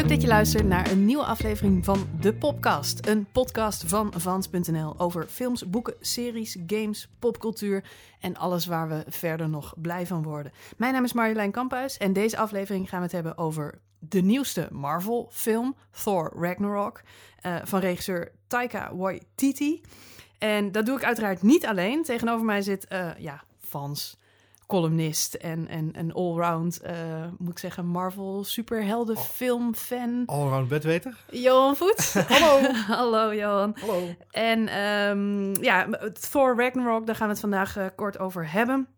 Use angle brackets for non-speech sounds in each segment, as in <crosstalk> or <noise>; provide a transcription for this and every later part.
Leuk dat je luistert naar een nieuwe aflevering van De Popcast. Een podcast van Vans.nl over films, boeken, series, games, popcultuur en alles waar we verder nog blij van worden. Mijn naam is Marjolein Kamphuis en deze aflevering gaan we het hebben over de nieuwste Marvel-film, Thor Ragnarok, uh, van regisseur Taika Waititi. En dat doe ik uiteraard niet alleen. Tegenover mij zit, uh, ja, fans, columnist en, en een allround, uh, moet ik zeggen, Marvel superhelden oh. film fan. Allround bedweter? Johan Voet. <laughs> Hallo. <laughs> Hallo Johan. Hallo. En um, ja, Thor Ragnarok, daar gaan we het vandaag uh, kort over hebben.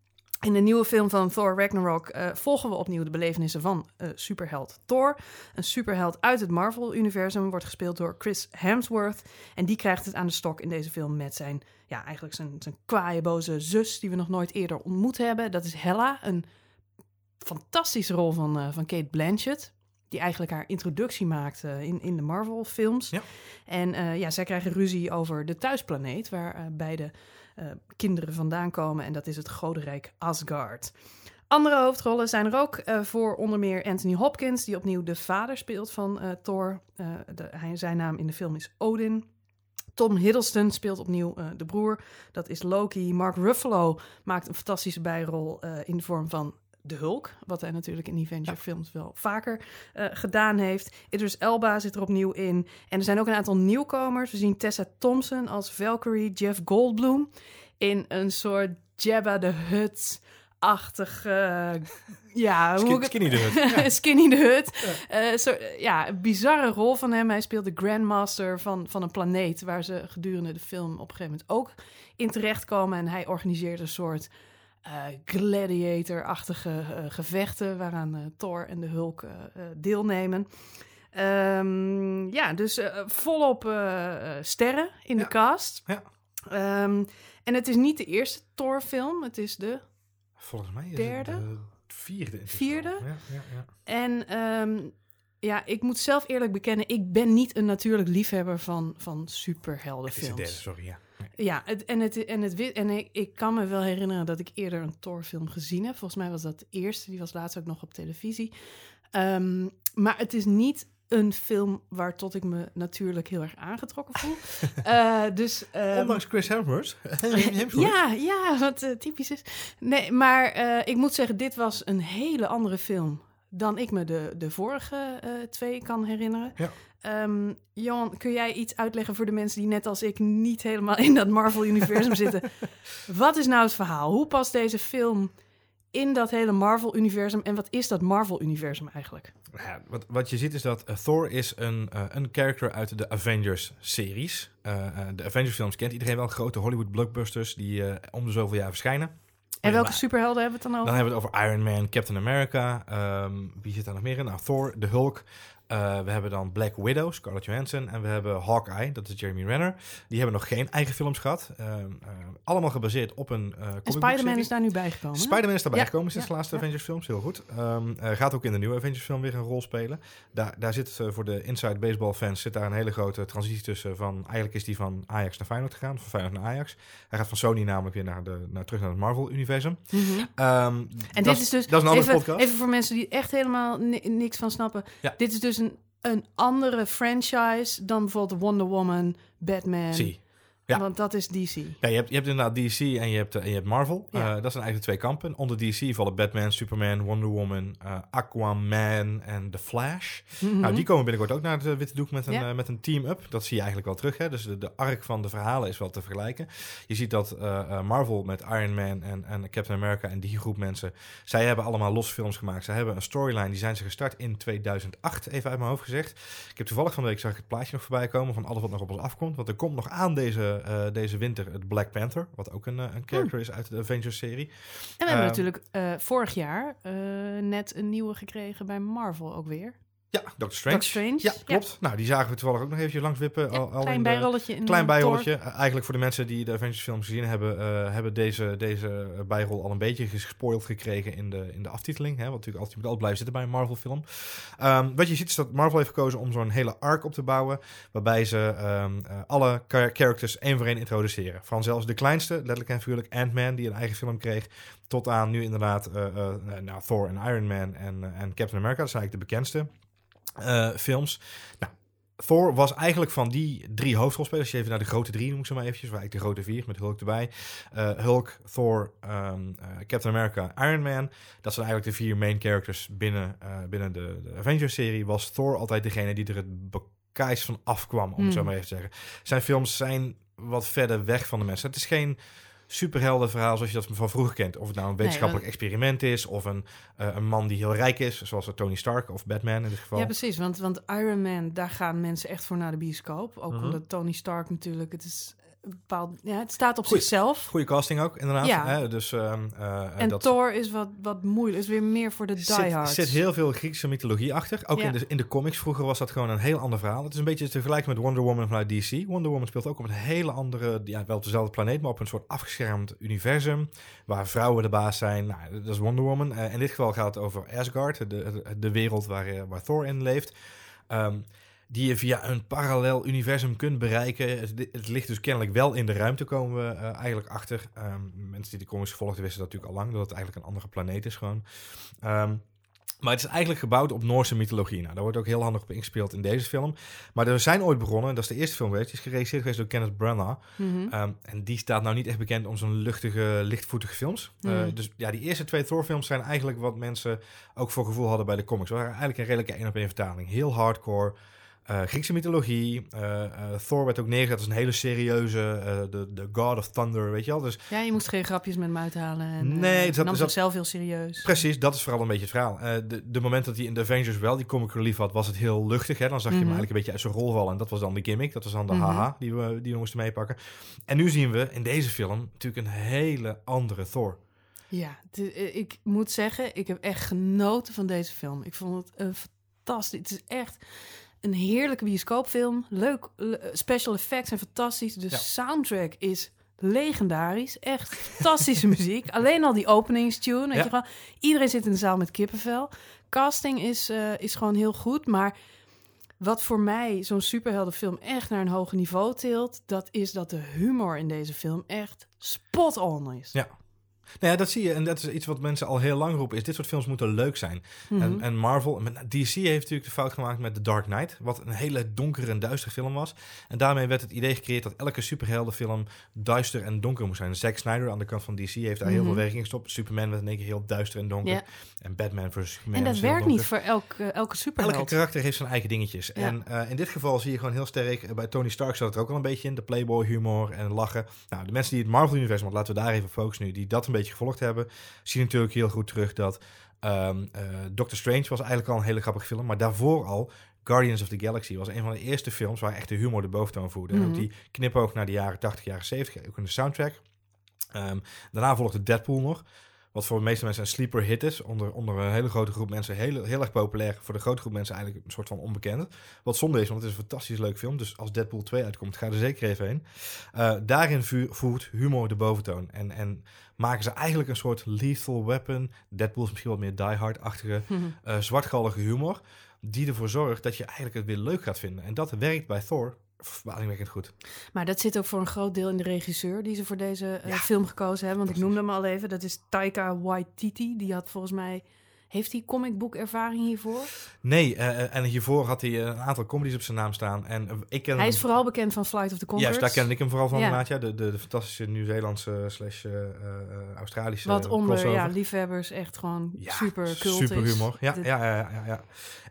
In de nieuwe film van Thor Ragnarok uh, volgen we opnieuw de belevenissen van uh, superheld Thor. Een superheld uit het Marvel-universum wordt gespeeld door Chris Hemsworth. En die krijgt het aan de stok in deze film met zijn, ja, eigenlijk zijn, zijn kwaaie, boze zus die we nog nooit eerder ontmoet hebben. Dat is Hella, een fantastische rol van, uh, van Kate Blanchett. Die eigenlijk haar introductie maakt in, in de Marvel-films. Ja. En ja, zij krijgen ruzie over de thuisplaneet, waar beide uh, kinderen vandaan komen. En dat is het godenrijk Asgard. Andere hoofdrollen zijn er ook uh, voor onder meer Anthony Hopkins, die opnieuw de vader speelt van uh, Thor. Hij, zijn naam in de film is Odin. Tom Hiddleston speelt opnieuw de broer, dat is Loki. Mark Ruffalo maakt een fantastische bijrol in de vorm van de Hulk, wat hij natuurlijk in Avenger films wel vaker uh, gedaan heeft. Idris Elba zit er opnieuw in. En er zijn ook een aantal nieuwkomers. We zien Tessa Thompson als Valkyrie, Jeff Goldblum in een soort Jabba the Hutt achtige ja, Skin, hoe Skinny the Hut. Ja. <laughs> skinny the Hut. Ja. Uh, zo, ja, een bizarre rol van hem. Hij speelt de Grandmaster van, van een planeet... waar ze gedurende de film op een gegeven moment ook in terechtkomen. En hij organiseert een soort uh, gladiator-achtige uh, gevechten waaraan uh, Thor en de Hulk deelnemen. Um, ja, dus volop sterren in ja. de cast. Ja. Um, en het is niet de eerste Thor-film, het is de Volgens mij is derde, het de vierde. Vierde. Ja, ja, ja. En um, ja, ik moet zelf eerlijk bekennen, ik ben niet een natuurlijk liefhebber van, van superheldenfilms. Het is de derde, sorry, ja. Ja, het, en, het, en, het, en ik, ik kan me wel herinneren dat ik eerder een Thor-film gezien heb. Volgens mij was dat de eerste, die was laatst ook nog op televisie. Um, maar het is niet een film waar tot ik me natuurlijk heel erg aangetrokken voel. uh, <laughs> dus, um, Ondanks Chris Hemsworth. <laughs> ja, ja, wat uh, typisch is. Nee, maar uh, ik moet zeggen, dit was een hele andere film dan ik me de, de vorige twee kan herinneren. Ja. Um, Johan, kun jij iets uitleggen voor de mensen die net als ik niet helemaal in dat Marvel-universum zitten? <laughs> Wat is nou het verhaal? Hoe past deze film in dat hele Marvel-universum en wat is dat Marvel-universum eigenlijk? Ja, wat, wat je ziet is dat uh, Thor is een, uh, een character uit de Avengers-series. Uh, de Avengers-films kent iedereen wel, grote Hollywood-blockbusters die om de zoveel jaar verschijnen. En welke superhelden hebben we het dan over? Dan hebben we het over Iron Man, Captain America. Um, wie zit daar nog meer in? Nou, Thor, de Hulk. Uh, we hebben dan Black Widow, Scarlett Johansson. En we hebben Hawkeye, dat is Jeremy Renner. Die hebben nog geen eigen films gehad. Uh, uh, allemaal gebaseerd op een uh, En Spider-Man is daar nu bijgekomen. Spider-Man is daarbij ja. gekomen sinds ja. de laatste ja. Avengers films. Heel goed. Um, gaat ook in de nieuwe Avengers film weer een rol spelen. Daar, daar zit voor de inside baseball fans zit daar een hele grote transitie tussen. Van, eigenlijk is die van Ajax naar Feyenoord gegaan. Van Feyenoord naar Ajax. Hij gaat van Sony namelijk weer naar, de, naar terug naar het Mm Marvel-universum. -hmm. um, en dit is dus, dat is een andere even, podcast. even voor mensen die echt helemaal niks van snappen. Dit is dus een een andere franchise dan bijvoorbeeld Wonder Woman, Batman. Zie. Ja. Want dat is DC. Ja, je hebt, je hebt inderdaad DC en je hebt, en je hebt Marvel. Ja. Uh, dat zijn eigenlijk twee kampen. Onder DC vallen Batman, Superman, Wonder Woman, uh, Aquaman en The Flash. Mhm. Mm -hmm. Nou, die komen binnenkort ook naar het witte doek met een, Ja. uh, met een team-up. Dat zie je eigenlijk wel terug. Hè? Dus de, de arc van de verhalen is wel te vergelijken. Je ziet dat Marvel met Iron Man en, en Captain America en die groep mensen... zij hebben allemaal los films gemaakt. Zij hebben een storyline, die zijn ze gestart in 2008, even uit mijn hoofd gezegd. Ik heb toevallig van de week zag ik het plaatje nog voorbij komen... van alles wat nog op ons afkomt. Want er komt nog aan deze, uh, deze winter het Black Panther... wat ook een, een character is uit de Avengers-serie. En we hebben natuurlijk uh, vorig jaar net een nieuwe gekregen bij Marvel ook weer. Ja, Doctor Strange. Doctor Strange. Ja, klopt. Ja. Nou, die zagen we toevallig ook nog eventjes langs wippen. Ja, al, al klein in de, bijrolletje. In klein bijrolletje. Uh, eigenlijk voor de mensen die de Avengers films gezien hebben... Uh, hebben deze, deze bijrol al een beetje gespoild gekregen in de, in de aftiteling. Hè, want natuurlijk altijd, je moet altijd blijven zitten bij een Marvel film. Um, wat je ziet is dat Marvel heeft gekozen om zo'n hele arc op te bouwen... waarbij ze um, uh, alle characters één voor één introduceren. Van zelfs de kleinste, letterlijk en figuurlijk Ant-Man... die een eigen film kreeg... tot aan nu inderdaad nou, Thor en Iron Man en, en Captain America. Dat zijn eigenlijk de bekendste... eh, films. Nou, Thor was eigenlijk van die drie hoofdrolspelers, als je even naar de grote drie noem ik ze maar eventjes, waar ik de grote vier met Hulk erbij. Eh, Hulk, Thor, ehm, eh, Captain America, Iron Man. Dat zijn eigenlijk de vier main characters binnen, binnen de, de Avengers-serie. Was Thor altijd degene die er het bekijs van afkwam, om het zo Hmm. maar even te zeggen. Zijn films zijn wat verder weg van de mensen. Het is geen superheldenverhaal zoals je dat van vroeger kent. Of het nou een wetenschappelijk experiment is, of een, eh, een man die heel rijk is, zoals Tony Stark of Batman in dit geval. Ja, precies. Want, want Iron Man, daar gaan mensen echt voor naar de bioscoop. Ook Mhm. omdat Tony Stark natuurlijk, het is een bepaald, ja, het staat op Goeie- zichzelf. Goede casting ook, inderdaad. Ja. Hè? Dus, ehm, eh, En dat Thor is wat, wat moeilijk, is weer meer voor de zit, diehards. zit heel veel Griekse mythologie achter. Ook Ja. in, de, in de comics vroeger was dat gewoon een heel ander verhaal. Het is een beetje te vergelijken met Wonder Woman vanuit DC. Wonder Woman speelt ook op een hele andere, ja, wel op dezelfde planeet, maar op een soort afgeschermd universum. Waar vrouwen de baas zijn. Nou, dat is Wonder Woman. Eh, in dit geval gaat het over Asgard, de, de, wereld waar, eh, waar Thor in leeft. Ehm, die je via een parallel universum kunt bereiken. Het, het ligt dus kennelijk wel in de ruimte, komen we eh, eigenlijk achter. Ehm, mensen die de comics gevolgd wisten dat natuurlijk al lang, dat het eigenlijk een andere planeet is gewoon. Ehm, maar het is eigenlijk gebouwd op Noorse mythologie. Nou, daar wordt ook heel handig op ingespeeld in deze film. Maar er zijn ooit begonnen, en dat is de eerste film geweest, die is geregisseerd geweest door Kenneth Branagh. Mhm. Ehm, en die staat nou niet echt bekend om zijn luchtige, lichtvoetige films. Eh, Hmm. dus ja, die eerste twee Thor-films zijn eigenlijk wat mensen ook voor gevoel hadden bij de comics. We waren eigenlijk een redelijke één-op-één vertaling. Heel hardcore. Eh, Griekse mythologie. eh, eh, Thor werd ook neergezet als een hele serieuze, de, de God of Thunder, weet je wel. Dus Ja, je moest geen grapjes met hem uithalen. En, Nee, dat- nam zichzelf heel serieus. Precies, dat is vooral een beetje het verhaal. De, de moment dat hij in de Avengers wel die comic relief had, was het heel luchtig. Hè? Dan zag je hem Mhm. eigenlijk een beetje uit zijn rol vallen. En dat was dan de gimmick, dat was dan de Mhm. haha die we, die we moesten meepakken. En nu zien we in deze film natuurlijk een hele andere Thor. Ja, ik moet zeggen, ik heb echt genoten van deze film. Ik vond het een fantastisch. Het is echt een heerlijke bioscoopfilm. Leuk, le- special effects zijn fantastisch. De Ja. soundtrack is legendarisch. Echt fantastische <laughs> muziek. Alleen al die openingstune, weet Ja. je wel. Iedereen zit in de zaal met kippenvel. Casting is, eh, is gewoon heel goed, maar... Wat voor mij zo'n superheldenfilm echt naar een hoger niveau tilt, dat is dat de humor in deze film echt spot on is. Ja. Nou ja, dat zie je. En dat is iets wat mensen al heel lang roepen. Is dit soort films moeten leuk zijn. Mhm. En, en Marvel, met- DC heeft natuurlijk de fout gemaakt met The Dark Knight. Wat een hele donkere en duistere film was. En daarmee werd het idee gecreëerd dat elke superheldenfilm duister en donker moest zijn. Zack Snyder aan de kant van DC heeft daar heel Mhm. veel werk in gestopt. Superman werd in één keer heel duister en donker. En Batman versus Superman En dat werkt niet voor elk, eh, elke superheld. Elke karakter heeft zijn eigen dingetjes. Ja. En eh, in dit geval zie je gewoon heel sterk... eh, bij Tony Stark zat het ook al een beetje in. De playboy humor en lachen. Nou, de mensen die het Marvel-universum... want laten we daar even focussen nu... die dat een beetje gevolgd hebben... zien natuurlijk heel goed terug dat... ehm eh, Doctor Strange was eigenlijk al een hele grappige film... maar daarvoor al... Guardians of the Galaxy was een van de eerste films... waar echt de humor de boventoon voerde. En Mhm. ook die knipoog naar de jaren 80, jaren 70... ook in de soundtrack. Ehm, daarna volgde Deadpool nog... Wat voor de meeste mensen een sleeper hit is. Onder, onder een hele grote groep mensen heel, heel erg populair. Voor de grote groep mensen eigenlijk een soort van onbekend. Wat zonde is, want het is een fantastisch leuk film. Dus als Deadpool 2 uitkomt, ga er zeker even heen. Eh, daarin voert humor de boventoon. En, en maken ze eigenlijk een soort lethal weapon. Deadpool is misschien wat meer die-hard-achtige, Mhm. <laughs> eh, zwartgallige humor. Die ervoor zorgt dat je eigenlijk het weer leuk gaat vinden. En dat werkt bij Thor verbazingwekkend goed. Maar dat zit ook voor een groot deel in de regisseur die ze voor deze eh, Ja. film gekozen hebben. Want ik noemde hem al even. Dat is Taika Waititi. Die had volgens mij... Heeft hij comicboek ervaring hiervoor? Nee, eh, en hiervoor had hij een aantal comedies op zijn naam staan. En eh, ik ken Hij hem- is vooral bekend van Flight of the Conchords. Juist, daar ken ik hem vooral van, Ja. ja. De, de, de fantastische Nieuw-Zeelandse slash eh, eh, Australische Wat onder crossover. ja, liefhebbers echt gewoon Ja, super cult super humor. Ja, ja, ja, ja, ja.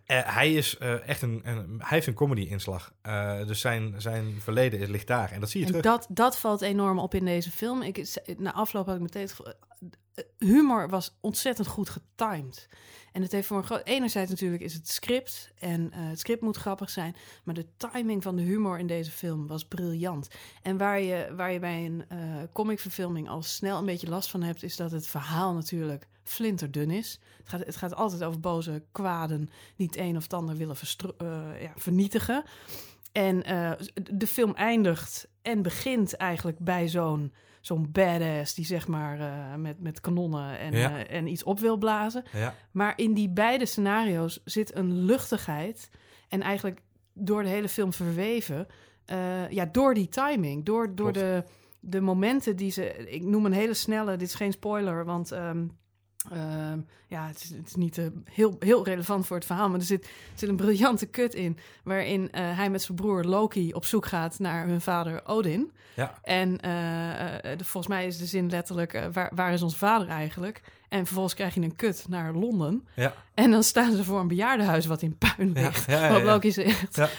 Eh, hij is eh, echt een, een, hij heeft een comedy-inslag. Eh, dus zijn, zijn verleden is, ligt daar. En dat zie je En terug. dat, dat valt enorm op in deze film. Ik, na afloop had ik meteen eh, Humor was ontzettend goed getimed. En het heeft voor een. Enerzijds natuurlijk is het script. En eh, het script moet grappig zijn. Maar de timing van de humor in deze film was briljant. En waar je, waar je bij een eh comicverfilming al snel een beetje last van hebt... is dat het verhaal natuurlijk flinterdun is. Het gaat, het gaat altijd over boze kwaden... die het een of het ander willen eh, ja, vernietigen. En de film eindigt en begint eigenlijk bij zo'n zo'n badass die zeg maar eh, met, met kanonnen en, Ja. eh, en iets op wil blazen. Ja, Maar in die beide scenario's zit een luchtigheid en eigenlijk door de hele film verweven. eh, ja, door die timing, door, door Klopt. de, de momenten die ze... Ik noem een hele snelle, dit is geen spoiler, want... ehm, Ehm, ja, het is, het is niet eh, heel, heel relevant voor het verhaal, maar er zit, er zit een briljante kut in. Waarin eh, hij met zijn broer Loki op zoek gaat naar hun vader Odin. Ja. En eh, de- volgens mij is de zin letterlijk: waar, waar is ons vader eigenlijk? En vervolgens krijg je een kut naar Londen. Ja. En dan staan ze voor een bejaardenhuis wat in puin ligt. ja, ja, Waarop ja. Loki zegt: Ja.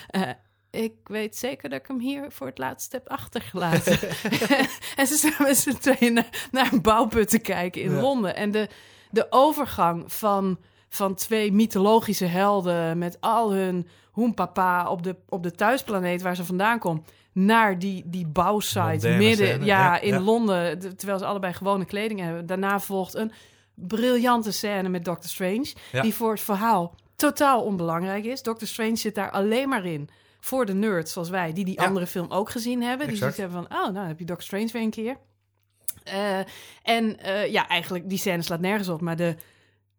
Ik weet zeker dat ik hem hier voor het laatst heb achtergelaten. <laughs> <laughs> en ze staan met z'n tweeën naar, naar een bouwput te kijken in Ja. Londen. En de, de overgang van, van twee mythologische helden met al hun hoempapa op de, op de thuisplaneet waar ze vandaan komt. Naar die, die bouwsite midden scène, ja, ja, in ja. Londen. de- terwijl ze allebei gewone kleding hebben. Daarna volgt een briljante scène met Doctor Strange. Die voor het verhaal totaal onbelangrijk is. Doctor Strange zit daar alleen maar in. Voor de nerds zoals wij, die die Ja. andere film ook gezien hebben. Die zoiets hebben van, oh, nou heb je Doctor Strange weer een keer. Eh, en eh, ja, eigenlijk, die scène slaat nergens op. Maar de,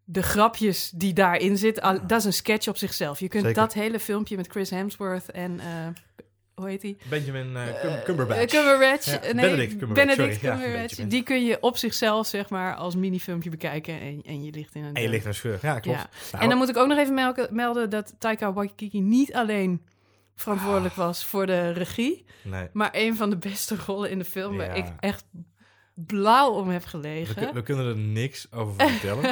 de grapjes die daarin zitten, al- dat is een sketch op zichzelf. Je kunt Zeker. dat hele filmpje met Chris Hemsworth en... eh, hoe heet die? Benjamin Cum- Cumberbatch. Cumberbatch. Ja, nee, Benedict Cumberbatch, Benedict. Ja, Cumberbatch. Die kun je op zichzelf, zeg maar, als minifilmpje bekijken. En, en je ligt in een... En je ligt in een scheur. Ja, klopt. Ja. Nou, En dan moet ik ook nog even melken- melden dat Taika Waititi niet alleen verantwoordelijk was voor de regie, nee. maar een van de beste rollen in de film waar Ja. ik echt blauw om heb gelegen. we kunnen er niks over vertellen.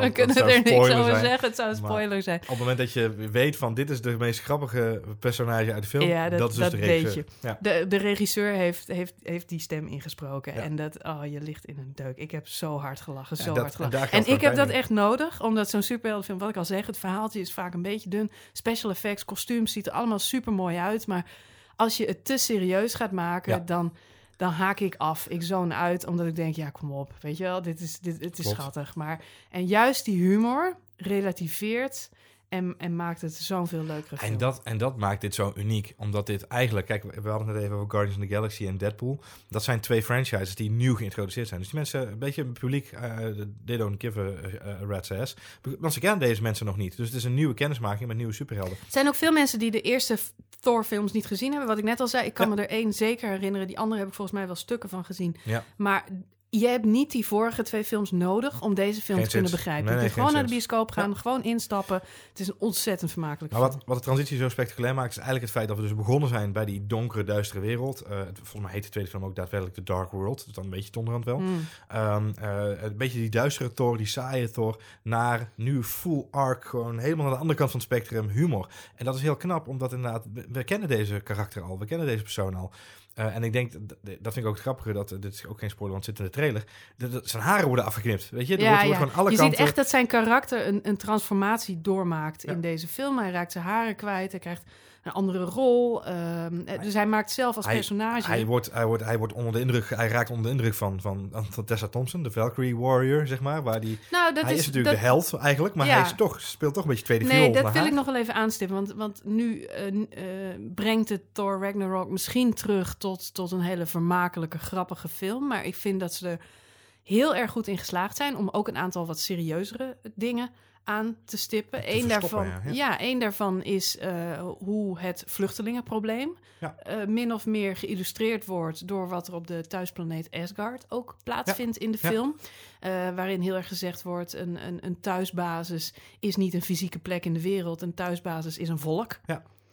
We kunnen er niks over <laughs> zijn. zeggen. Het zou een Maar- spoiler zijn. Op het moment dat je weet van dit is de meest grappige personage uit de film, Ja, dat- dat, is dus dat de regisseur. Ja. De, de regisseur heeft, heeft, heeft die stem ingesproken. Ja. En dat, oh, je ligt in een deuk. Ik heb zo hard gelachen, zo dat- hard en gelachen. En, ik heb dat echt nodig, omdat zo'n superheldenfilm, wat ik al zeg, het verhaaltje is vaak een beetje dun. Special effects, kostuums, ziet er allemaal super mooi uit. Maar als je het te serieus gaat maken, dan, dan haak ik af. Ik zone uit, omdat ik denk, ja, kom op. Weet je wel, dit is, dit, het is Klopt. schattig. Maar, en juist die humor relativeert en, en maakt het zo'n veel leukere film. En dat, en dat maakt dit zo uniek. Omdat dit eigenlijk... Kijk, we hadden het net even over Guardians of the Galaxy en Deadpool. Dat zijn twee franchises die nieuw geïntroduceerd zijn. Dus die mensen, een beetje het publiek, eh they don't give a, a rat's ass. Want ze kennen deze mensen nog niet. Dus het is een nieuwe kennismaking met nieuwe superhelden. Er zijn ook veel mensen die de eerste Thor-films niet gezien hebben. Wat ik net al zei, ik kan Ja. me er één zeker herinneren. Die andere heb ik volgens mij wel stukken van gezien. Ja. Maar je hebt niet die vorige twee films nodig om deze film Geen te kunnen begrijpen. Nee, je kunt gewoon naar de bioscoop gaan, gewoon instappen. Het is een ontzettend vermakelijk Maar film. wat, wat de transitie zo spectaculair maakt, is eigenlijk het feit dat we dus begonnen zijn bij die donkere, duistere wereld. Eh, volgens mij heet de tweede film ook daadwerkelijk The Dark World. Dat is dan een beetje het onderhand wel. Mm. Ehm, eh, een beetje die duistere Thor, die saaie Thor, naar nu full arc, gewoon helemaal aan de andere kant van het spectrum, humor. En dat is heel knap, omdat inderdaad, we, we kennen deze karakter al, we kennen deze persoon al. Eh, en ik denk, dat, dat vind ik ook het grappige, dat, dit is ook geen spoiler, want het zit in de trailer, zijn haren worden afgeknipt, weet je? Er wordt, wordt gewoon alle je kanten... ziet echt dat zijn karakter een, een transformatie doormaakt in deze film. Hij raakt zijn haren kwijt, hij krijgt een andere rol. eh, dus hij maakt zelf als Hij- personage... Hij wordt, hij, wordt, hij wordt onder de indruk, hij raakt onder de indruk van, van, van Tessa Thompson, de Valkyrie Warrior, zeg maar. Waar die, nou, dat hij is, is, natuurlijk dat, de held eigenlijk, maar Ja. hij is toch, speelt toch een beetje tweede Nee, viool dat wil haar. ik nog wel even aanstippen. Want, want nu eh, eh, brengt het Thor Ragnarok misschien terug tot, tot een hele vermakelijke, grappige film. Maar ik vind dat ze er heel erg goed in geslaagd zijn om ook een aantal wat serieuzere dingen aan te stippen. Te Eén daarvan, ja, ja, één daarvan is eh, hoe het vluchtelingenprobleem Ja. eh, min of meer geïllustreerd wordt door wat er op de thuisplaneet Asgard ook plaatsvindt in de Ja. film. Eh, waarin heel erg gezegd wordt: een, een, een thuisbasis is niet een fysieke plek in de wereld. Een thuisbasis is een volk.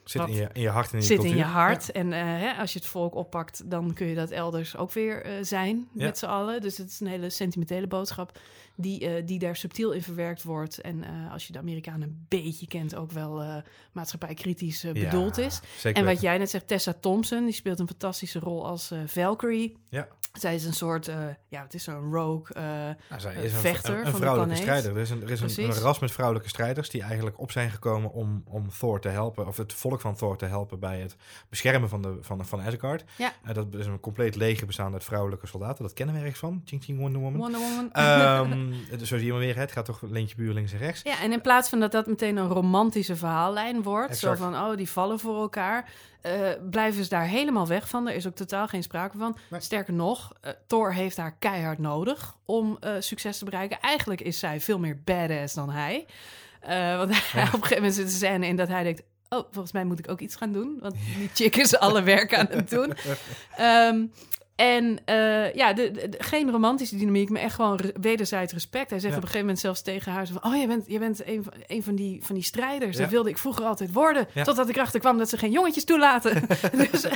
Zit in je, in je hart en in je Zit cultuur. in je hart. En eh, hè, als je het volk oppakt, dan kun je dat elders ook weer eh, zijn Ja. met z'n allen. Dus het is een hele sentimentele boodschap die, eh, die daar subtiel in verwerkt wordt. En als je de Amerikanen een beetje kent, ook wel maatschappijkritisch bedoeld is. En wat jij net zegt, Tessa Thompson, die speelt een fantastische rol als Valkyrie. Ja. Zij is een soort, eh, ja, het is zo'n rogue. eh, Nou, zij eh, is een, vechter een, een van de vrouwelijke planeet. strijder. Er is, een, er is een, een ras met vrouwelijke strijders die eigenlijk op zijn gekomen om, om Thor te helpen, of het volk van Thor te helpen bij het beschermen van, de, van, van Asgard. Ja. Eh, dat is een compleet leger bestaande uit vrouwelijke soldaten. Dat kennen we ergens van. Ching Ching Wonder Woman. Wonder Woman. Dus zo zie je maar weer. Het gaat toch leentje buur links en rechts. Ja, en in plaats van dat dat meteen een romantische verhaallijn wordt, Exact. zo van, oh, die vallen voor elkaar, eh, blijven ze daar helemaal weg van. Er is ook totaal geen sprake van. Nee. Sterker nog, eh, Thor heeft haar keihard nodig om eh, succes te bereiken. Eigenlijk is zij veel meer badass dan hij. Want hij, <laughs> op een gegeven moment zit een scène in dat hij denkt, oh, volgens mij moet ik ook iets gaan doen, want die chick is alle werk aan het doen. <laughs> Ehm, En eh, ja, de, geen romantische dynamiek, maar echt gewoon wederzijds respect. Hij zegt Ja. op een gegeven moment zelfs tegen haar... van, oh, jij bent, jij bent een, van- een van, die, van die strijders. Ja. Dat wilde ik vroeger altijd worden. Ja. Totdat ik erachter kwam dat ze geen jongetjes toelaten. <laughs> <laughs> dus,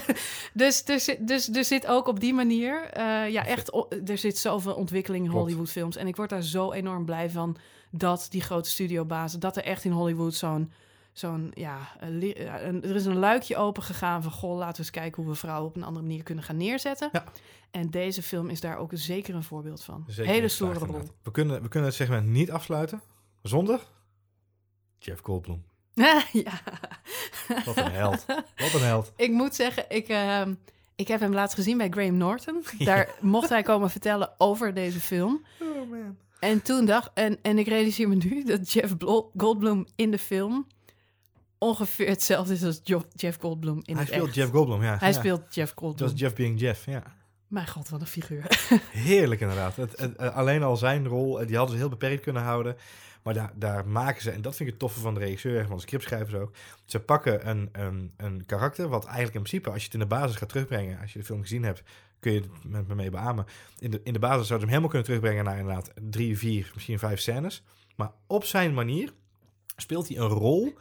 dus, dus, dus, dus zit ook op die manier... eh, ja, echt, er zit zoveel ontwikkeling in. Hollywoodfilms. En ik word daar zo enorm blij van... dat die grote studiobazen... dat er echt in Hollywood zo'n... Zo'n, ja, een er is een luikje open gegaan van... goh, laten we eens kijken hoe we vrouwen op een andere manier kunnen gaan neerzetten. Ja. En deze film is daar ook zeker een voorbeeld van. Zeker Hele stoere rol. We kunnen, we kunnen het segment niet afsluiten zonder Jeff Goldblum. <laughs> ja. Wat een held. Wat een held. Ik moet zeggen, ik, ehm, ik heb hem laatst gezien bij Graham Norton. <laughs> Daar mocht hij komen vertellen over deze film. Oh man. En toen dacht, en, en ik realiseer me nu dat Jeff Goldblum in de film ongeveer hetzelfde is als Jo- Jeff Goldblum in Hij het speelt echt. Jeff Goldblum, ja. Hij Ja. speelt Jeff Goldblum. Dat is Jeff being Jeff, ja. Mijn god, wat een figuur. <laughs> Heerlijk inderdaad. Het, het, eh, alleen al zijn rol, eh, die hadden ze heel beperkt kunnen houden. Maar daar, daar maken ze, en dat vind ik het toffe van de regisseur en van de scriptschrijvers ook. Ze pakken een, een, een karakter, wat eigenlijk in principe, als je het in de basis gaat terugbrengen, als je de film gezien hebt, kun je het met me mee beamen. In de, in de basis zouden ze hem helemaal kunnen terugbrengen naar inderdaad drie, vier, misschien vijf scènes. Maar op zijn manier speelt hij een rol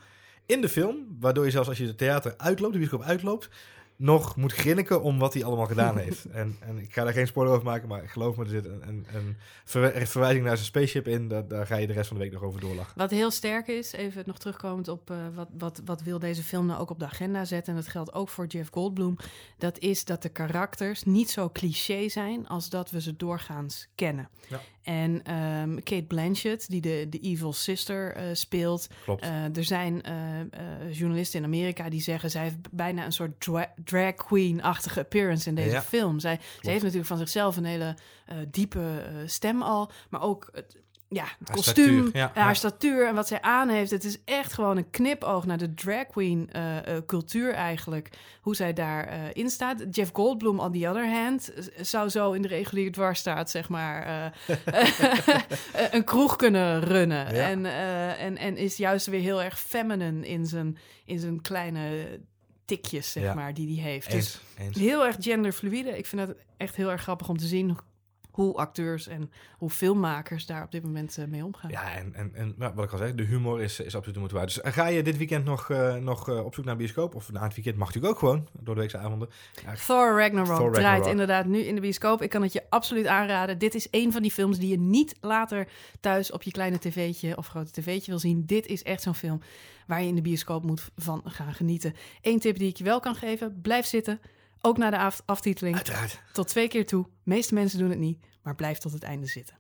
in de film, waardoor je zelfs als je het theater uitloopt, de bioscoop uitloopt, nog moet grinniken om wat hij allemaal gedaan <laughs> heeft. En, en ik ga daar geen spoiler over maken, maar geloof me, er zit een, een, een verwijzing naar zijn spaceship in. Daar, daar ga je de rest van de week nog over doorlachen. Wat heel sterk is, even nog terugkomend op eh, wat, wat, wat wil deze film nou ook op de agenda zetten. En dat geldt ook voor Jeff Goldblum. Dat is dat de karakters niet zo cliché zijn als dat we ze doorgaans kennen. Ja. En ehm, Kate Blanchett, die de, de evil sister eh, speelt. Klopt. eh, er zijn eh, journalisten in Amerika die zeggen... zij heeft bijna een soort dra- drag queen-achtige appearance in deze Ja. film. Zij, ze heeft natuurlijk van zichzelf een hele diepe stem al. Maar ook ja, het Haar kostuum, statuur, ja, haar ja. statuur en wat zij aan heeft. Het is echt gewoon een knipoog naar de drag queen eh, eh, cultuur eigenlijk. Hoe zij daarin in staat. Jeff Goldblum, on the other hand, eh, zou zo in de reguliere dwarsstaat, zeg maar, eh, <laughs> <laughs> een kroeg kunnen runnen. Ja. En, eh, en, en is juist weer heel erg feminine in zijn, in zijn kleine tikjes, zeg maar, die hij heeft. Dus Eens, heel erg genderfluide. Ik vind het echt heel erg grappig om te zien hoe acteurs en hoe filmmakers daar op dit moment eh, mee omgaan. Ja, en, en, en nou, wat ik al zei, de humor is, is absoluut de moeite waard. Dus eh, ga je dit weekend nog, eh, nog op zoek naar bioscoop? Of na het weekend mag natuurlijk ook gewoon, door de weekse avonden. Ja, Thor Ragnarok Thor draait inderdaad nu in de bioscoop. Ik kan het je absoluut aanraden. Dit is een van die films die je niet later thuis op je kleine tv'tje of grote tv'tje wil zien. Dit is echt zo'n film waar je in de bioscoop moet van gaan genieten. Eén tip die ik je wel kan geven, blijf zitten. Ook na de af- aftiteling. uiteraard. Tot twee keer toe. De meeste mensen doen het niet, maar blijf tot het einde zitten.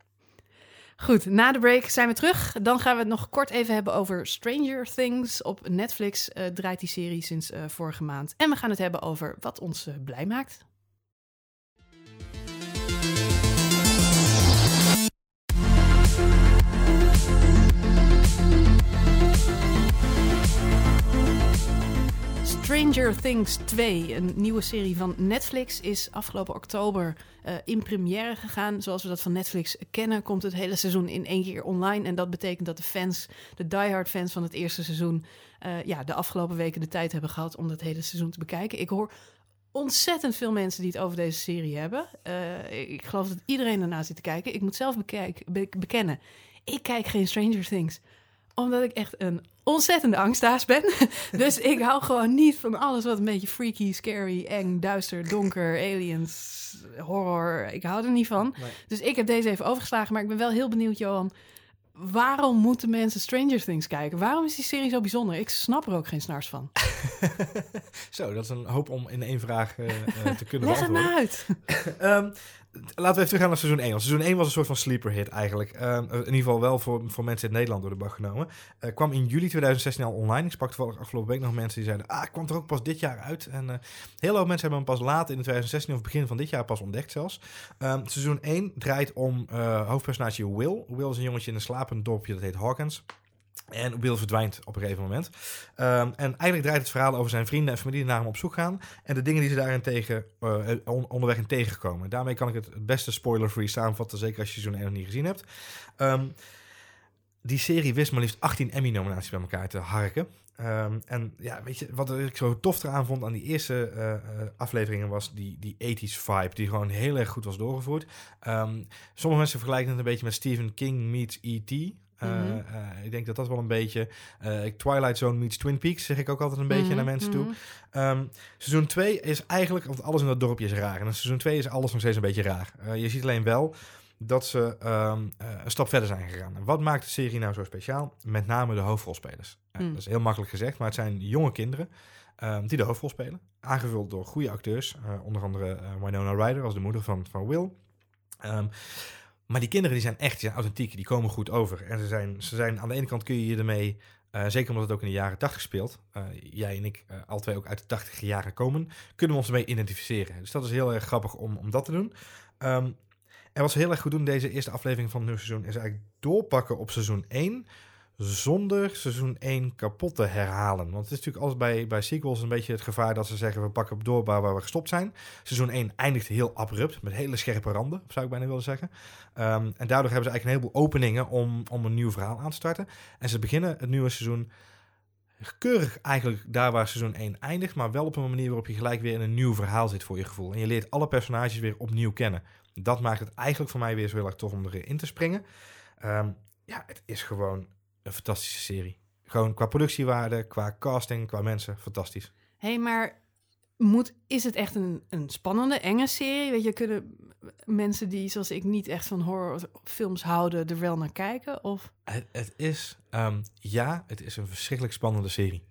Goed, na de break zijn we terug. Dan gaan we het nog kort even hebben over Stranger Things. Op Netflix eh, draait die serie sinds eh, vorige maand. En we gaan het hebben over wat ons eh, blij maakt. Stranger Things 2, een nieuwe serie van Netflix, is afgelopen oktober eh, in première gegaan. Zoals we dat van Netflix kennen, komt het hele seizoen in één keer online. En dat betekent dat de fans, de diehard fans van het eerste seizoen, eh, ja, de afgelopen weken de tijd hebben gehad om dat hele seizoen te bekijken. Ik hoor ontzettend veel mensen die het over deze serie hebben. Eh, ik geloof dat iedereen ernaar zit te kijken. Ik moet zelf bekijk, be- bekennen, ik kijk geen Stranger Things omdat ik echt een ontzettende angstaas ben. <laughs> dus ik hou gewoon niet van alles wat een beetje freaky, scary, eng, duister, donker, aliens, horror. Ik hou er niet van. Nee. Dus ik heb deze even overgeslagen. Maar ik ben wel heel benieuwd, Johan. Waarom moeten mensen Stranger Things kijken? Waarom is die serie zo bijzonder? Ik snap er ook geen snars van. <laughs> Zo, dat is een hoop om in één vraag eh, eh, te kunnen <laughs> Leg het beantwoorden. maar uit. Ehm, laten we even teruggaan naar seizoen 1. Want seizoen 1 was een soort van sleeper hit eigenlijk. Ehm, in ieder geval wel voor, voor mensen in Nederland door de bak genomen. Eh, kwam in juli 2016 al online. Ik sprak toevallig afgelopen week nog mensen die zeiden... Ah, kwam er ook pas dit jaar uit. En eh heel veel mensen hebben hem pas later in 2016 of begin van dit jaar pas ontdekt zelfs. Ehm, seizoen 1 draait om eh, hoofdpersonage Will. Will is een jongetje in een slapend dorpje dat heet Hawkins. En Will verdwijnt op een gegeven moment. Ehm, en eigenlijk draait het verhaal over zijn vrienden en familie die naar hem op zoek gaan. En de dingen die ze daarin tegen, eh, on- onderweg in tegenkomen. Daarmee kan ik het beste spoiler-free samenvatten. Zeker als je seizoen 1 nog niet gezien hebt. Ehm, die serie wist maar liefst 18 Emmy-nominaties bij elkaar te harken. Ehm, en ja, weet je, wat ik zo tof eraan vond aan die eerste eh, eh, afleveringen was die, die 80s vibe, die gewoon heel erg goed was doorgevoerd. Sommige mensen vergelijken het een beetje met Stephen King meets E.T. Uh, Mhm. ik denk dat dat wel een beetje. eh, Twilight Zone meets Twin Peaks, zeg ik ook altijd een beetje Mhm, naar mensen toe. mhm. Ehm, seizoen 2 is eigenlijk, want alles in dat dorpje is raar. En in seizoen 2 is alles nog steeds een beetje raar. Eh, je ziet alleen wel dat ze ehm, eh, een stap verder zijn gegaan. En wat maakt de serie nou zo speciaal? Met name de hoofdrolspelers. Eh, Mm. Dat is heel makkelijk gezegd, maar het zijn jonge kinderen ehm, die de hoofdrol spelen. Aangevuld door goede acteurs. eh, onder andere eh, Winona Ryder als de moeder van, van Will. Maar die kinderen die zijn echt, die authentiek, die komen goed over. En ze zijn, ze zijn aan de ene kant kun je je ermee, eh, zeker omdat het ook in de jaren 80 speelt, eh, jij en ik, eh al twee ook uit de 80 jaren komen, kunnen we ons ermee identificeren. Dus dat is heel erg grappig om, om dat te doen. Ehm, en wat ze heel erg goed doen, deze eerste aflevering van het nieuwe seizoen, is eigenlijk doorpakken op seizoen 1 zonder seizoen 1 kapot te herhalen. Want het is natuurlijk altijd bij, bij sequels een beetje het gevaar dat ze zeggen we pakken door waar we gestopt zijn. Seizoen 1 eindigt heel abrupt met hele scherpe randen, zou ik bijna willen zeggen. Ehm, en daardoor hebben ze eigenlijk een heleboel openingen om, om een nieuw verhaal aan te starten. En ze beginnen het nieuwe seizoen keurig eigenlijk daar waar seizoen 1 eindigt, maar wel op een manier waarop je gelijk weer in een nieuw verhaal zit voor je gevoel. En je leert alle personages weer opnieuw kennen. Dat maakt het eigenlijk voor mij weer zo heel erg tof om erin te springen. Ehm, ja, het is gewoon een fantastische serie. Gewoon qua productiewaarde, qua casting, qua mensen, fantastisch. Hé, hey, maar moet, is het echt een, een spannende, enge serie? Weet je, kunnen mensen die, zoals ik, niet echt van horrorfilms houden, er wel naar kijken? Of? Het, het is, ehm, ja, het is een verschrikkelijk spannende serie.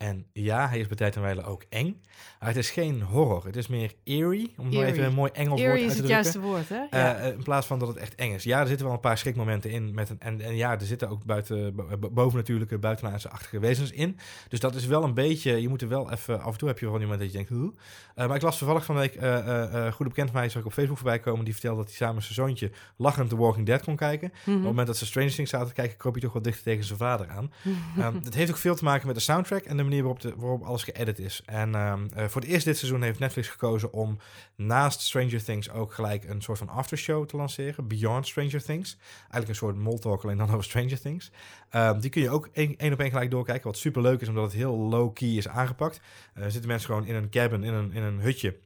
En ja, hij is bij tijd en wijle ook eng. Maar het is geen horror. Het is meer eerie, om maar even Eerie. een mooi Engels Eerie woord is uit het te drukken. juiste woord, hè? Eh, Ja. eh, in plaats van dat het echt eng is. Ja, er zitten wel een paar schrikmomenten in. Met een, en, en ja, er zitten ook buiten, bo- bovennatuurlijke, buitenaardse-achtige wezens in. Dus dat is wel een beetje... Je moet er wel even... Af en toe heb je wel moment dat je denkt... Hoe? Eh, maar ik las toevallig van de week... eh eh eh, goede bekend van mij zag ik op Facebook voorbij komen... die vertelde dat hij samen met zijn zoontje... lachend The Walking Dead kon kijken. Op Mhm. het moment dat ze Stranger Things zaten te kijken... kroop hij toch wat dichter tegen zijn vader aan. <laughs> Ehm, het heeft ook veel te maken met de soundtrack... en de waarop, de, alles geëdit is. En ehm, eh, voor het eerst dit seizoen heeft Netflix gekozen... om naast Stranger Things ook gelijk een soort van aftershow te lanceren. Beyond Stranger Things. Eigenlijk een soort moltalk alleen dan over Stranger Things. Ehm, die kun je ook één op één gelijk doorkijken. Wat super leuk is, omdat het heel low-key is aangepakt. Er zitten mensen gewoon in een cabin, in een, in een hutje.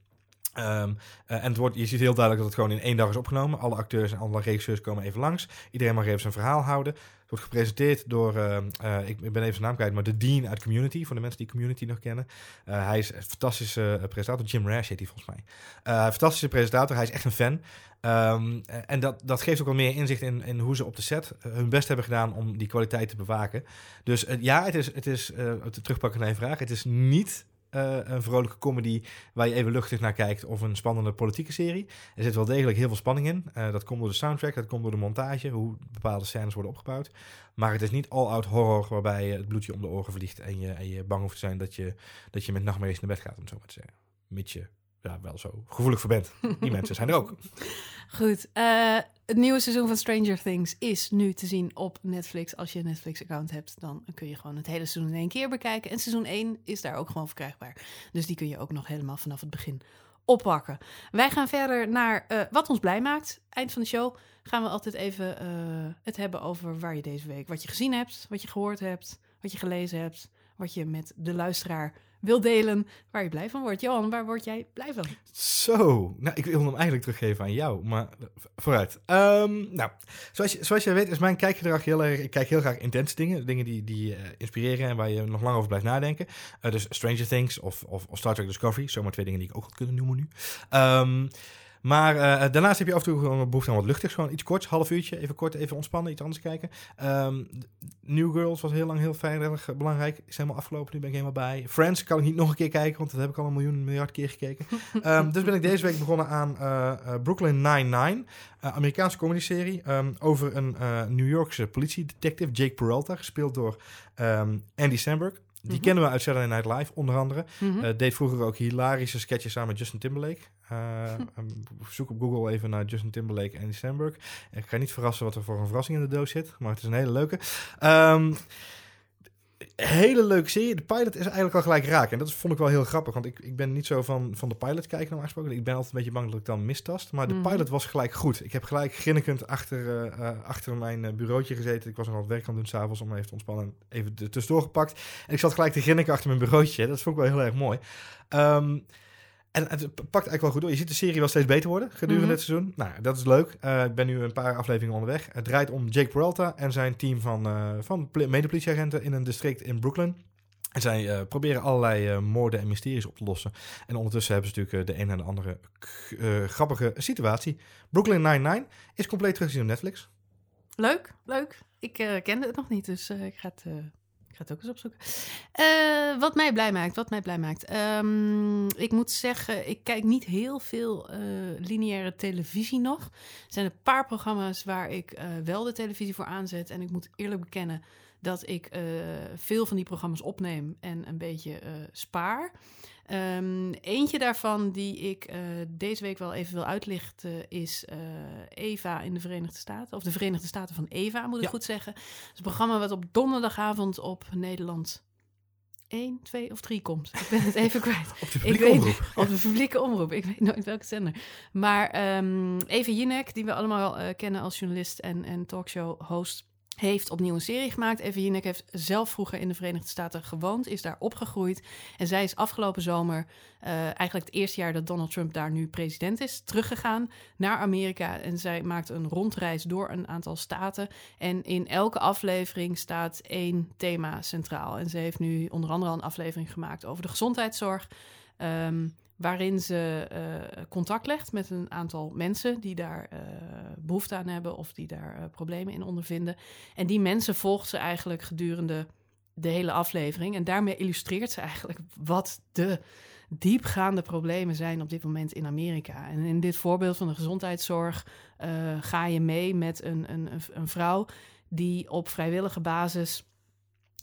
Ehm, eh, en het wordt, je ziet heel duidelijk dat het gewoon in één dag is opgenomen. Alle acteurs en alle regisseurs komen even langs. Iedereen mag even zijn verhaal houden. Wordt gepresenteerd door, ehm, eh, ik, ben even zijn naam kwijt, maar de Dean uit Community. Voor de mensen die Community nog kennen. Eh, hij is een fantastische eh, presentator. Jim Rash heet hij volgens mij. Eh, fantastische presentator. Hij is echt een fan. Ehm, eh, en dat, dat geeft ook wel meer inzicht in, in hoe ze op de set eh, hun best hebben gedaan om die kwaliteit te bewaken. Dus eh, ja, het is, het is eh, te terugpakken naar je vraag. Het is niet eh, een vrolijke comedy waar je even luchtig naar kijkt of een spannende politieke serie. Er zit wel degelijk heel veel spanning in. Eh, dat komt door de soundtrack, dat komt door de montage, hoe bepaalde scènes worden opgebouwd. Maar het is niet all-out horror waarbij het bloedje om de oren vliegt en je, en je bang hoeft te zijn dat je, dat je met nachtmerries naar bed gaat, om zo maar te zeggen. Mits je ja, wel zo gevoelig voor bent. Die <laughs> mensen zijn er ook. Goed, eh, het nieuwe seizoen van Stranger Things is nu te zien op Netflix. Als je een Netflix-account hebt, dan kun je gewoon het hele seizoen in één keer bekijken. En seizoen 1 is daar ook gewoon verkrijgbaar. Dus die kun je ook nog helemaal vanaf het begin oppakken. Wij gaan verder naar eh, wat ons blij maakt. Eind van de show gaan we altijd even eh, het hebben over waar je deze week, wat je gezien hebt, wat je gehoord hebt, wat je gelezen hebt, wat je met de luisteraar wil delen, waar je blij van wordt. Johan, waar word jij blij van? Zo, nou, ik wil hem eigenlijk teruggeven aan jou, maar vooruit. Ehm, nou, zoals, je, zoals jij weet is mijn kijkgedrag heel erg... Ik kijk heel graag intense dingen, dingen die, die eh, inspireren en waar je nog lang over blijft nadenken. Eh, dus Stranger Things of, of, of Star Trek Discovery, zomaar twee dingen die ik ook had kunnen noemen nu. Ehm, maar eh, daarnaast heb je af en toe gewoon behoefte aan wat luchtigs. Gewoon iets korts, half uurtje, even kort, even ontspannen, iets anders kijken. Ehm, New Girls was heel lang heel fijn, heel erg belangrijk. Is helemaal afgelopen, nu ben ik helemaal bij. Friends kan ik niet nog een keer kijken, want dat heb ik al een miljoen, miljard keer gekeken. <laughs> Ehm, dus ben ik deze week begonnen aan eh, eh, Brooklyn Nine-Nine. eh, Amerikaanse comedyserie ehm, over een eh, New Yorkse politiedetective, Jake Peralta, gespeeld door Andy Samberg. Die Mhm. kennen we uit Saturday Night Live, onder andere. Mhm. Eh, deed vroeger ook hilarische sketches samen met Justin Timberlake. Eh, <laughs> zoek op Google even naar Justin Timberlake en Andy Samberg. Ik ga niet verrassen wat er voor een verrassing in de doos zit, maar het is een hele leuke. Ehm, hele leuke serie. De pilot is eigenlijk al gelijk raak. En dat vond ik wel heel grappig. Want ik, ik ben niet zo van, van de pilot kijken normaal gesproken. Ik ben altijd een beetje bang dat ik dan mistast. Maar de Mhm. pilot was gelijk goed. Ik heb gelijk grinnikend achter, eh, eh, achter mijn eh, bureautje gezeten. Ik was nog wat werk aan het doen s'avonds om even te ontspannen. Even er tussendoor gepakt. En ik zat gelijk te grinniken achter mijn bureautje. Dat vond ik wel heel erg mooi. Ehm, en het pakt eigenlijk wel goed door. Je ziet de serie wel steeds beter worden gedurende Mhm. dit seizoen. Nou, dat is leuk. Eh, ik ben nu een paar afleveringen onderweg. Het draait om Jake Peralta en zijn team van, eh van poli- medepolitieagenten in een district in Brooklyn. En zij eh, proberen allerlei moorden en mysteries op te lossen. En ondertussen hebben ze natuurlijk de een en de andere grappige situatie. Brooklyn Nine-Nine is compleet terug te zien op Netflix. Leuk, leuk. Ik kende het nog niet, dus ik, ga het, ik ga het ook eens opzoeken. Eh, wat mij blij maakt, wat mij blij maakt. Ehm, ik moet zeggen, ik kijk niet heel veel eh, lineaire televisie nog. Er zijn een paar programma's waar ik eh, wel de televisie voor aanzet. En ik moet eerlijk bekennen dat ik veel van die programma's opneem en een beetje spaar. Ehm, eentje daarvan die ik eh, deze week wel even wil uitlichten is eh, Eva in de Verenigde Staten. Of de Verenigde Staten van Eva, moet ik Ja. goed zeggen. Het is een programma wat op donderdagavond op Nederland 1, 2 of 3 komt. Ik ben het even kwijt. <laughs> Op de publieke weet, omroep. op de publieke omroep. Ik weet nooit welke zender. Maar ehm Eva Jinek, die we allemaal eh, kennen als journalist en, en talkshow-host, heeft opnieuw een serie gemaakt. Eva Jinek heeft zelf vroeger in de Verenigde Staten gewoond, is daar opgegroeid. En zij is afgelopen zomer, eh, eigenlijk het eerste jaar dat Donald Trump daar nu president is, teruggegaan naar Amerika. En zij maakt een rondreis door een aantal staten. En in elke aflevering staat één thema centraal. En ze heeft nu onder andere al een aflevering gemaakt over de gezondheidszorg. ehm, waarin ze eh, contact legt met een aantal mensen die daar eh, behoefte aan hebben of die daar eh, problemen in ondervinden. En die mensen volgt ze eigenlijk gedurende de hele aflevering. En daarmee illustreert ze eigenlijk wat de diepgaande problemen zijn op dit moment in Amerika. En in dit voorbeeld van de gezondheidszorg ga je mee met een, een, een- een vrouw die op vrijwillige basis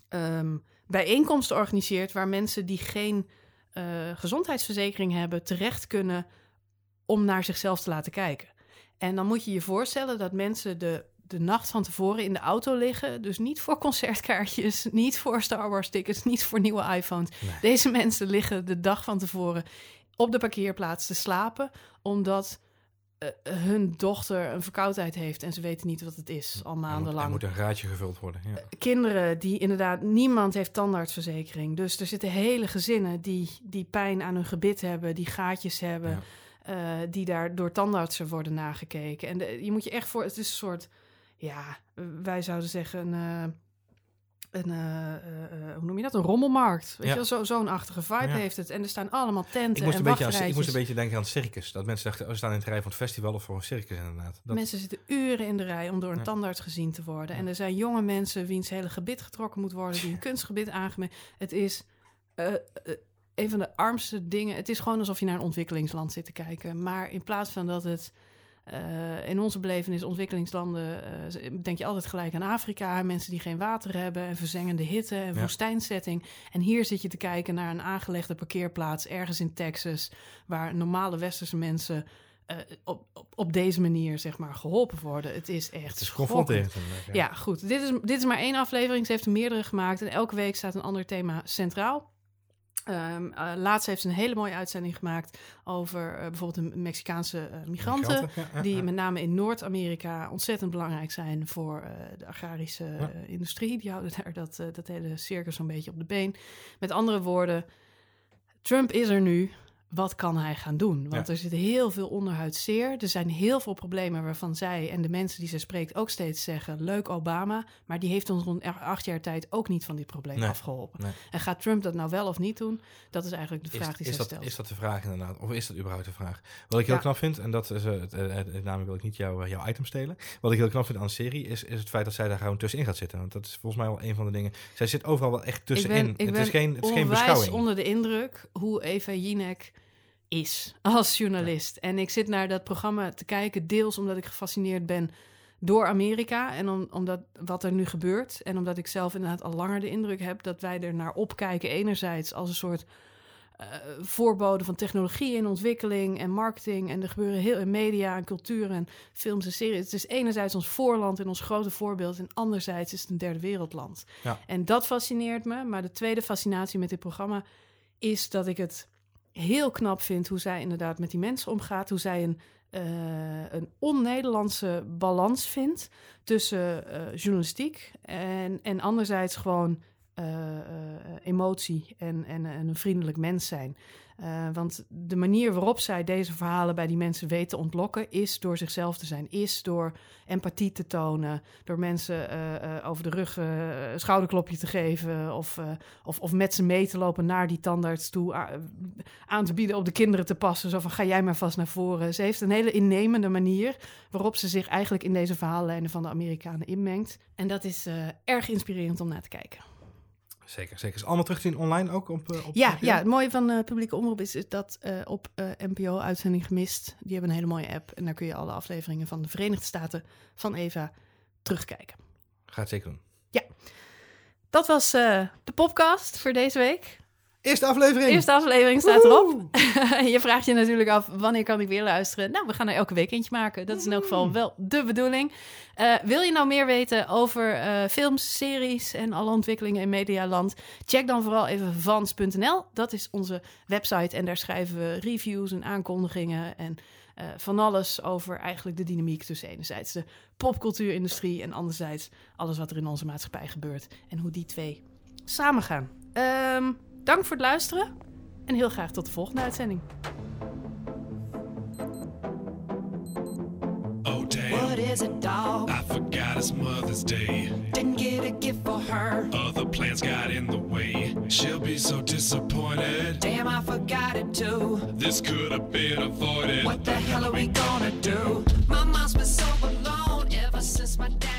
ehm, bijeenkomsten organiseert waar mensen die geen eh, gezondheidsverzekering hebben terecht kunnen om naar zichzelf te laten kijken. En dan moet je je voorstellen dat mensen de, de nacht van tevoren in de auto liggen. Dus niet voor concertkaartjes, <laughs> niet voor Star Wars tickets, niet voor nieuwe iPhones. Nee. Deze mensen liggen de dag van tevoren op de parkeerplaats te slapen, omdat eh, hun dochter een verkoudheid heeft en ze weten niet wat het is al Er moet, er maandenlang moet een raadje gevuld worden. Ja. kinderen die inderdaad, niemand heeft tandartsverzekering. Dus er zitten hele gezinnen die, die pijn aan hun gebit hebben, die gaatjes hebben, Ja. eh, die daar door tandartsen worden nagekeken. En de- je moet je echt voor, het is een soort, ja, wij zouden zeggen een, eh, eh, eh, hoe noem je dat, een rommelmarkt. Weet Ja. je wel, zo'n achtige vibe Ja. heeft het. En er staan allemaal tenten Ik moest, en een beetje aan, ik moest een beetje denken aan het circus. Dat mensen dachten, oh, we staan in het rij van het festival of voor een circus inderdaad. Dat, Mensen zitten uren in de rij om door een Ja. tandarts gezien te worden. En er zijn jonge mensen wiens hele gebit getrokken moet worden, die een kunstgebit aangemeten. Het is een van de armste dingen. Het is gewoon alsof je naar een ontwikkelingsland zit te kijken. Maar in plaats van dat het eh, in onze belevenis ontwikkelingslanden, eh, denk je altijd gelijk aan Afrika. Mensen die geen water hebben en verzengende hitte en Ja. woestijnsetting. En hier zit je te kijken naar een aangelegde parkeerplaats ergens in Texas, waar normale westerse mensen eh, op, op, op deze manier zeg maar geholpen worden. Het is echt het is schokkend. confronterend. inderdaad, Ja, goed. Dit is, dit is maar één aflevering. Ze heeft er meerdere gemaakt. En elke week staat een ander thema centraal. Ehm eh, laatst heeft ze een hele mooie uitzending gemaakt over eh, bijvoorbeeld de Mexicaanse eh, migranten. Ja, Die ja. met name in Noord-Amerika ontzettend belangrijk zijn voor de agrarische Ja. industrie. Die houden daar dat, dat hele circus zo'n beetje op de been. Met andere woorden, Trump is er nu. Wat kan hij gaan doen? Want Ja. er zit heel veel onderhuids zeer. Er zijn heel veel problemen waarvan zij en de mensen die ze spreekt ook steeds zeggen: Leuk Obama, maar die heeft ons rond acht jaar tijd ook niet van dit probleem Nee. afgeholpen. Nee. En gaat Trump dat nou wel of niet doen? Dat is eigenlijk de vraag Is, die is, ze dat, stelt. is dat de vraag inderdaad? Of is dat überhaupt de vraag? Wat ik heel Ja. knap vind, en dat is, eh, het, eh, het- namelijk wil ik niet jouw, jouw item stelen. Wat ik heel knap vind aan de serie, is, is het feit dat zij daar gewoon tussenin gaat zitten. Want dat is volgens mij wel een van de dingen. Zij zit overal wel echt tussenin. Ik ben, ik het is geen, het is geen beschouwing. onder de indruk hoe Eva Jinek is als journalist. En ik zit naar dat programma te kijken, deels omdat ik gefascineerd ben door Amerika en om, omdat wat er nu gebeurt. En omdat ik zelf inderdaad al langer de indruk heb dat wij er naar opkijken, enerzijds als een soort uh, voorboden van technologie in ontwikkeling en marketing. En er gebeuren heel in media en cultuur en films en series. Het is enerzijds ons voorland en ons grote voorbeeld. En anderzijds is het een derde wereldland. Ja. En dat fascineert me. Maar de tweede fascinatie met dit programma is dat ik het heel knap vind hoe zij inderdaad met die mensen omgaat. Hoe zij een, uh, een on-Nederlandse balans vindt tussen uh, journalistiek en, en anderzijds gewoon uh, emotie en, en, en, een vriendelijk mens zijn. Uh, want de manier waarop zij deze verhalen bij die mensen weet te ontlokken, is door zichzelf te zijn, is door empathie te tonen, door mensen over de rug een schouderklopje te geven of, of, of met ze mee te lopen naar die tandarts toe, aan te bieden op de kinderen te passen. Zo van ga jij maar vast naar voren. Ze heeft een hele innemende manier waarop ze zich eigenlijk in deze verhaallijnen van de Amerikanen inmengt. En dat is erg inspirerend om naar te kijken. Zeker, zeker. Is allemaal terug te zien online ook? Op, op ja, ja, het mooie van uh, publieke omroep is, is dat uh, op uh, NPO Uitzending Gemist, die hebben een hele mooie app. En daar kun je alle afleveringen van de Verenigde Staten van Eva terugkijken. Ga het zeker doen. Ja, dat was de podcast voor deze week. Eerste aflevering. Eerste aflevering staat erop. <laughs> je vraagt je natuurlijk af, wanneer kan ik weer luisteren? Nou, we gaan er elke week eentje maken. Dat is in elk geval wel de bedoeling. Uh, wil je nou meer weten over uh, films, series en alle ontwikkelingen in Medialand? Check dan vooral even vans.nl. Dat is onze website en daar schrijven we reviews en aankondigingen en uh, van alles over eigenlijk de dynamiek tussen enerzijds de popcultuurindustrie en anderzijds alles wat er in onze maatschappij gebeurt en hoe die twee samengaan. Um, Dank voor het luisteren en heel graag tot de volgende uitzending. Oh damn. What is it, dog? I forgot it's Mother's Day. Didn't get a gift for her. Other plans got in the way. She'll be so disappointed. Damn, I forgot it too. This could have been avoided. What the hell are we gonna do? My mom's been so alone ever since my dad.